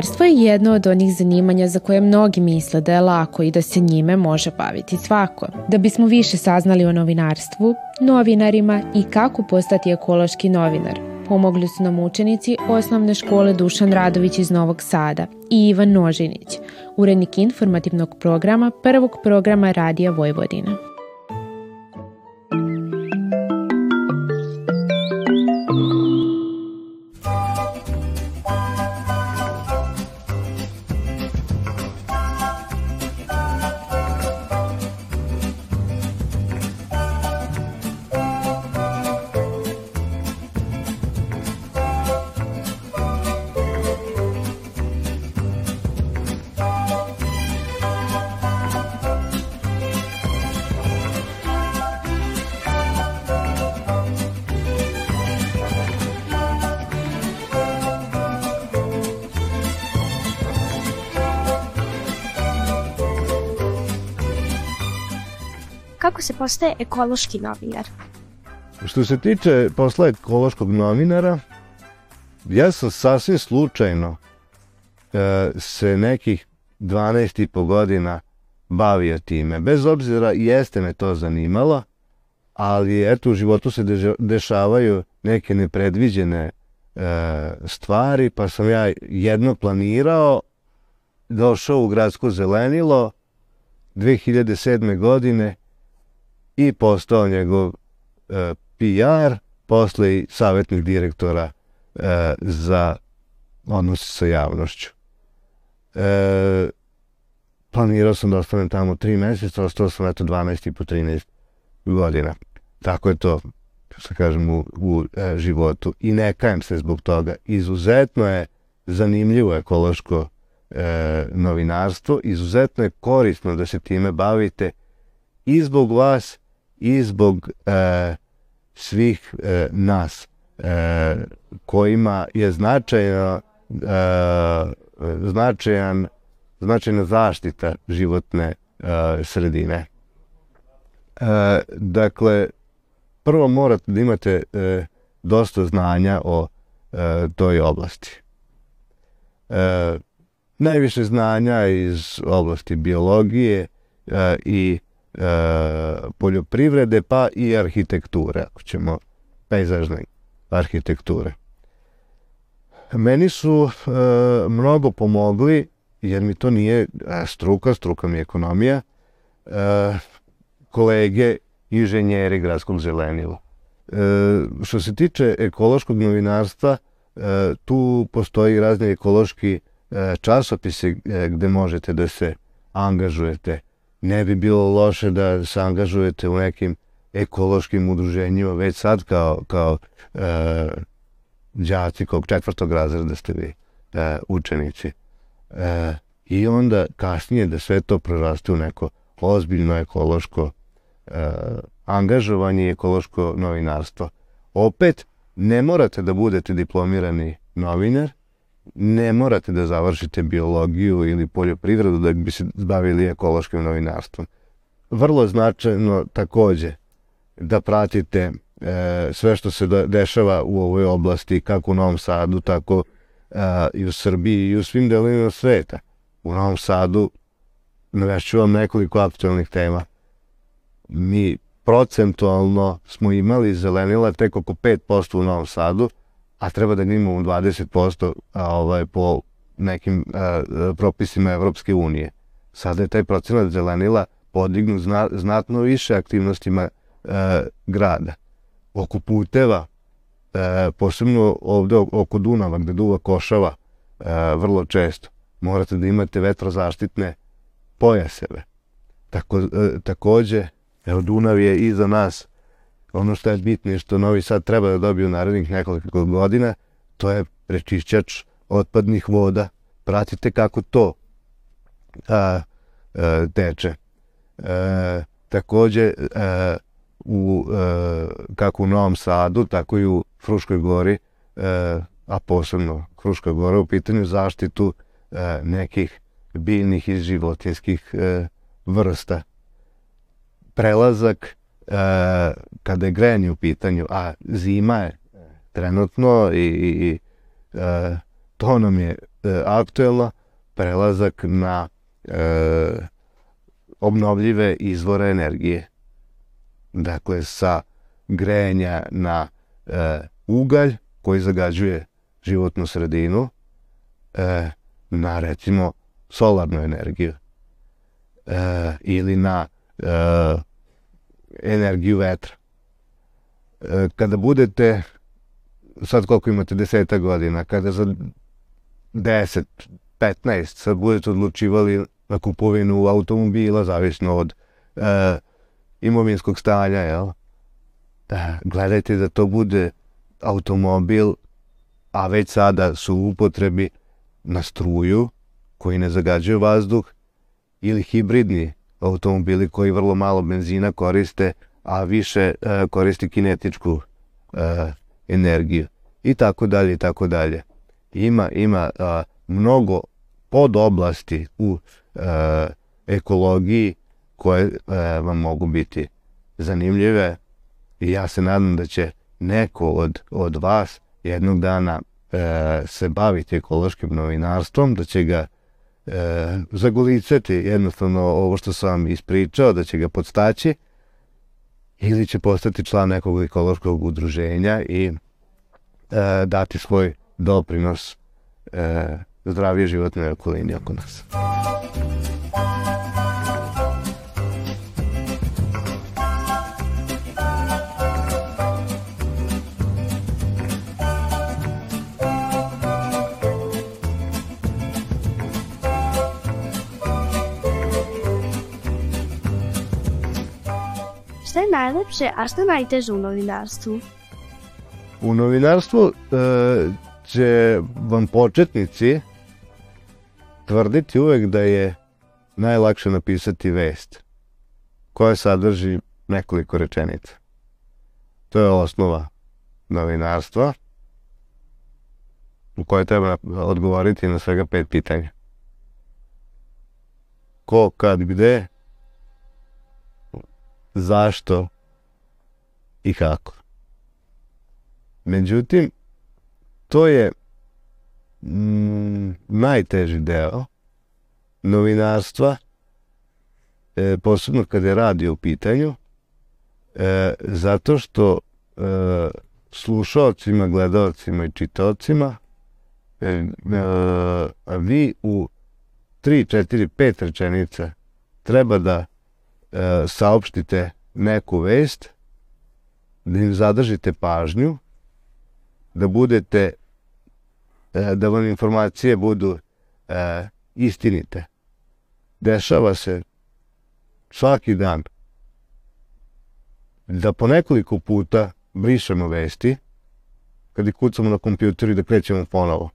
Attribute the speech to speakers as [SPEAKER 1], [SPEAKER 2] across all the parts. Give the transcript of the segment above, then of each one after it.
[SPEAKER 1] Novinarstvo je jedno od onih zanimanja za koje mnogi misle da je lako i da se njime može baviti svako. Da bismo više saznali o novinarstvu, novinarima i kako postati ekološki novinar, pomogli su nam učenici osnovne škole Dušan Radović iz Novog Sada i Ivan Nožinić, urednik informativnog programa prvog programa Radija Vojvodina.
[SPEAKER 2] Kako se postaje ekološki novinar?
[SPEAKER 3] Što se tiče posla ekološkog novinara, ja sam sasvim slučajno e, se nekih 12 i po godina bavio time. Bez obzira jeste me to zanimalo, ali eto u životu se dešavaju neke nepredviđene e, stvari, pa sam ja jedno planirao, došao u gradsko zelenilo 2007. godine i postao njegov e, PR, posle i savjetnik direktora e, za odnose sa javnošću. E, planirao sam da ostanem tamo tri meseca, ostao sam eto 12 i po 13 godina. Tako je to, što kažem, u, u e, životu. I ne kajem se zbog toga. Izuzetno je zanimljivo ekološko e, novinarstvo, izuzetno je korisno da se time bavite i zbog vas i zbog e, svih e, nas e, kojima je značajno e, značajan značajna zaštita životne e, sredine. E, dakle, prvo morate da imate e, dosta znanja o e, toj oblasti. E, najviše znanja iz oblasti biologije e, i e, poljoprivrede pa i arhitekture, ako ćemo pejzažne arhitekture. Meni su e, mnogo pomogli, jer mi to nije e, struka, struka mi je ekonomija, e, kolege inženjeri gradskog zelenila. E, što se tiče ekološkog novinarstva, e, tu postoji razni ekološki e, časopise e, gde možete da se angažujete ne bi bilo loše da se angažujete u nekim ekološkim udruženjima već sad kao, kao e, đaci kog četvrtog razreda ste vi e, učenici. E, I onda kasnije da sve to preraste u neko ozbiljno ekološko e, angažovanje i ekološko novinarstvo. Opet, ne morate da budete diplomirani novinar, ne morate da završite biologiju ili poljoprivredu da bi se bavili ekološkim novinarstvom. Vrlo značajno takođe da pratite e, sve što se dešava u ovoj oblasti, kako u Novom Sadu, tako e, i u Srbiji i u svim delovima sveta. U Novom Sadu navešću vam nekoliko aktualnih tema. Mi procentualno smo imali zelenila tek oko 5% u Novom Sadu, a treba da imamo 20% a, ovaj, po nekim a, propisima Evropske unije. Sada je taj procenat zelenila podignut zna, znatno više aktivnostima a, grada. Oko puteva, a, posebno ovde oko Dunava gde duva košava a, vrlo često, morate da imate vetrozaštitne pojaseve. Tako, a, takođe, evo Dunav je iza nas ono što je bitno što Novi Sad treba da dobije u narednih nekoliko godina, to je prečišćač otpadnih voda. Pratite kako to a, a, teče. E, takođe, a, u, a, kako u Novom Sadu, tako i u Fruškoj gori, a, a posebno Fruška gora u pitanju zaštitu a, nekih biljnih i životinskih a, vrsta. Prelazak e, kada je grejanje u pitanju, a zima je trenutno i, i e, to nam je e, aktuelno prelazak na e, obnovljive izvore energije. Dakle, sa grejenja na e, ugalj koji zagađuje životnu sredinu e, na recimo solarnu energiju e, ili na e, energiju vetra. E, kada budete, sad koliko imate deseta godina, kada za 10, 15 sad budete odlučivali na kupovinu automobila, zavisno od e, imovinskog stanja, jel? Da, gledajte da to bude automobil, a već sada su u upotrebi na struju, koji ne zagađuje vazduh, ili hibridni automobili koji vrlo malo benzina koriste, a više e, koristi kinetičku e, energiju i tako dalje i tako dalje. Ima ima a, mnogo podoblasti u e, ekologiji koje e, vam mogu biti zanimljive i ja se nadam da će neko od, od vas jednog dana e, se baviti ekološkim novinarstvom, da će ga e, zagulicati jednostavno ovo što sam ispričao, da će ga podstaći ili će postati član nekog ekološkog udruženja i e, dati svoj doprinos e, zdravije životnoj okolini oko nas.
[SPEAKER 2] Najlepše, a šta najteže u novinarstvu?
[SPEAKER 3] U novinarstvu e, će vam početnici tvrditi uvek da je najlakše napisati vest koja sadrži nekoliko rečenica. To je osnova novinarstva u kojoj treba odgovoriti na svega pet pitanja. Ko, kad, gde, zašto i kako. Međutim, to je mm, najteži deo novinarstva, e, posebno kada je radio u pitanju, e, zato što e, slušalcima, gledalcima i čitaocima e, e, vi u 3, 4, 5 rečenica treba da saopštite neku vest, da im zadržite pažnju, da budete, e, da vam informacije budu e, istinite. Dešava se svaki dan da po nekoliko puta brišemo vesti, kad ih kucamo na kompjuter i da krećemo ponovo.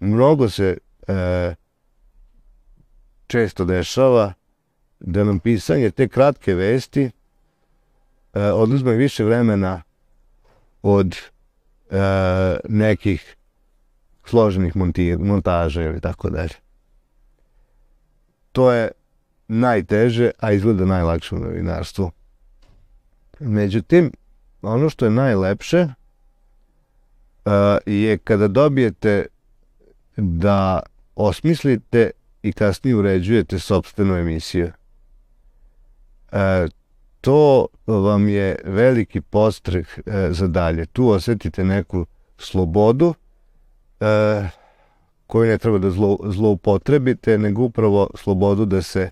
[SPEAKER 3] Mnogo se e, često dešava da nam pisanje te kratke vesti e, oduzme više vremena od e, nekih složenih montir, montaža ili tako dalje. To je najteže, a izgleda najlakše u novinarstvu. Međutim, ono što je najlepše uh, je kada dobijete da osmislite i kasnije uređujete sobstvenu emisiju. Uh, to vam je veliki postreh uh, za dalje. Tu osetite neku slobodu uh, koju ne treba da zlo, zloupotrebite, nego upravo slobodu da se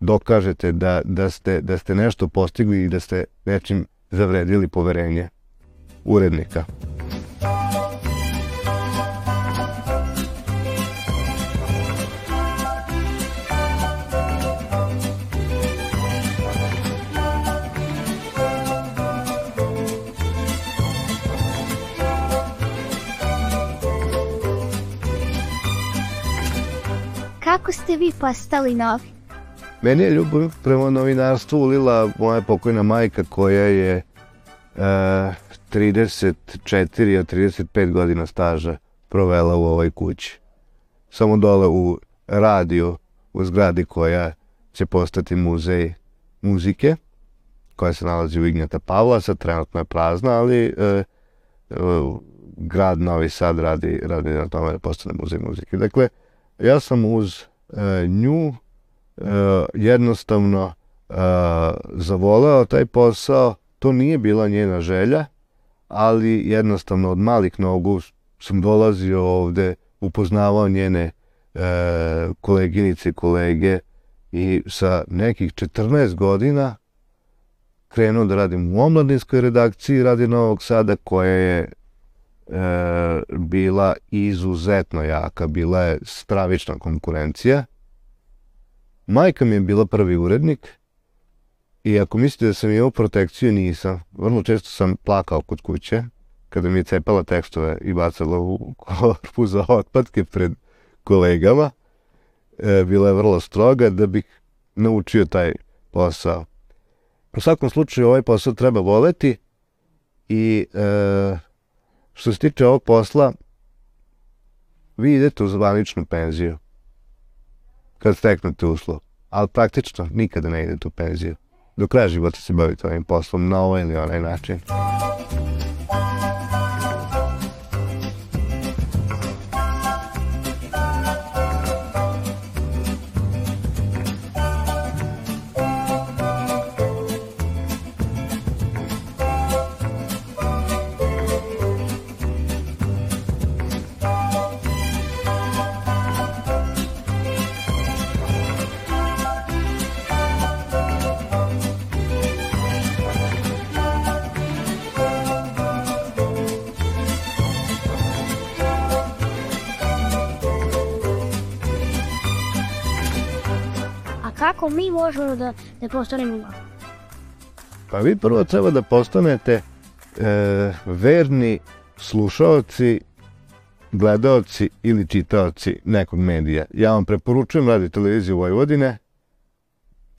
[SPEAKER 3] dokažete da, da, ste, da ste nešto postigli i da ste nečim zavredili poverenje urednika.
[SPEAKER 2] Ste vi postali novi?
[SPEAKER 3] Meni je ljubav prema novinarstvu ulila moja pokojna majka koja je e, 34 od 35 godina staža provela u ovoj kući. Samo dole u radiju u zgradi koja će postati muzej muzike koja se nalazi u Ignjata Pavla, sad trenutno je prazna, ali e, e, grad Novi Sad radi, radi na tome da postane muzej muzike. Dakle, ja sam uz nju e, jednostavno e, zavoleo taj posao, to nije bila njena želja, ali jednostavno od malih nogu sam dolazio ovde, upoznavao njene e, koleginice i kolege i sa nekih 14 godina krenuo da radim u omladinskoj redakciji Radi Novog Sada koja je e, bila izuzetno jaka, bila je stravična konkurencija. Majka mi je bila prvi urednik i ako mislite da sam imao protekciju, nisam. Vrlo često sam plakao kod kuće kada mi je cepala tekstove i bacala u korpu za otpadke pred kolegama. E, bila je vrlo stroga da bih naučio taj posao. U svakom slučaju ovaj posao treba voleti i e, što se tiče ovog posla, vi idete u zvaničnu penziju kad steknete uslov, ali praktično nikada ne idete u penziju. Do kraja života se bavite ovim poslom na ovaj ili onaj način.
[SPEAKER 2] Kako mi možemo da, da postanemo
[SPEAKER 3] Pa vi prvo treba da postanete e, verni slušaoci, gledaoci ili čitaoci nekog medija. Ja vam preporučujem radi televiziju Vojvodine,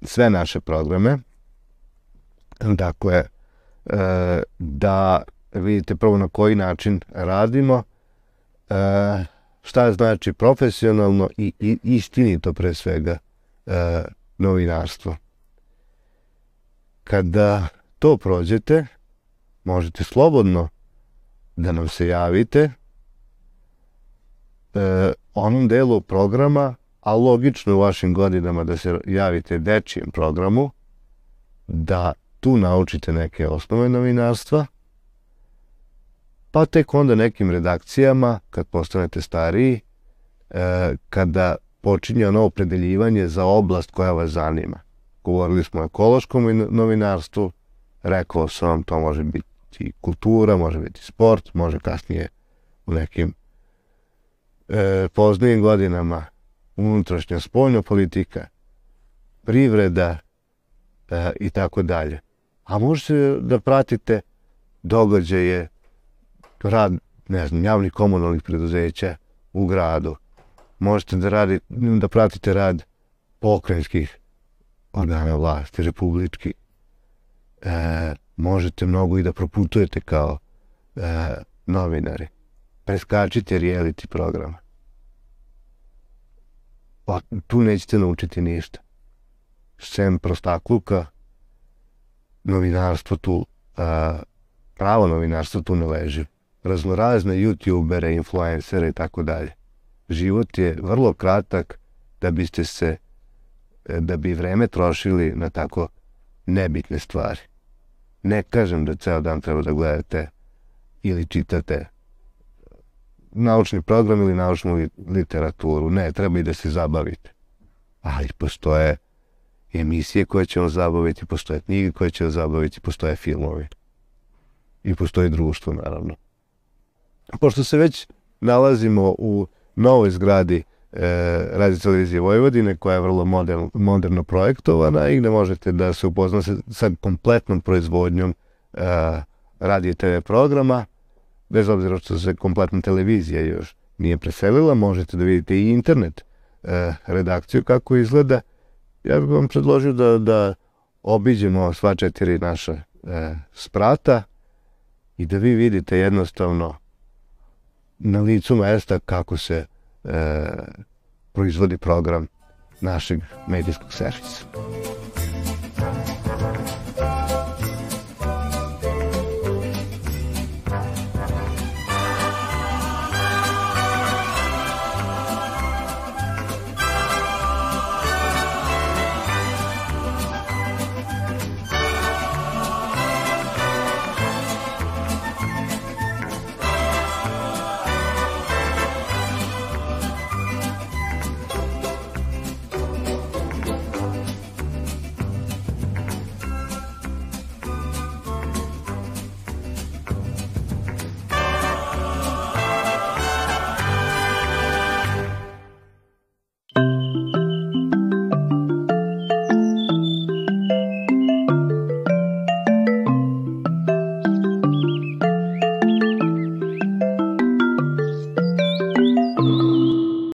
[SPEAKER 3] sve naše programe, dakle, e, da vidite prvo na koji način radimo, e, šta znači profesionalno i, i istinito pre svega e, novinarstvo. Kada to prođete, možete slobodno da nam se javite e, onom delu programa, a logično u vašim godinama da se javite dečijem programu, da tu naučite neke osnove novinarstva, pa tek onda nekim redakcijama, kad postanete stariji, e, kada počinje ono opredeljivanje za oblast koja vas zanima. Govorili smo o ekološkom novinarstvu, rekao sam vam, to može biti kultura, može biti sport, može kasnije u nekim e, poznijim godinama unutrašnja spoljna politika, privreda e, i tako dalje. A možete da pratite događaje, rad, ne znam, javnih komunalnih preduzeća u gradu, možete da, radi, da pratite rad pokrajinskih organa vlasti, republički. E, možete mnogo i da proputujete kao e, novinari. Preskačite reality programa. Pa tu nećete naučiti ništa. Sem prostakluka, novinarstvo tu, a, pravo novinarstvo tu ne leži. Raznorazne youtubere, influencere i tako dalje život je vrlo kratak da biste se, da bi vreme trošili na tako nebitne stvari. Ne kažem da ceo dan treba da gledate ili čitate naučni program ili naučnu literaturu. Ne, treba i da se zabavite. Ali postoje emisije koje će vam zabaviti, postoje knjige koje će vam zabaviti, postoje filmovi. I postoji društvo, naravno. Pošto se već nalazimo u novoj zgradi e, radio televizije Vojvodine koja je vrlo modern, moderno projektovana i gde možete da se upoznate sa kompletnom proizvodnjom e, radio TV programa bez obzira što se kompletna televizija još nije preselila, možete da vidite i internet e, redakciju kako izgleda. Ja bih vam predložio da, da obiđemo sva četiri naša e, sprata i da vi vidite jednostavno na licu mesta kako se proizvodi program našeg medijskog servisa.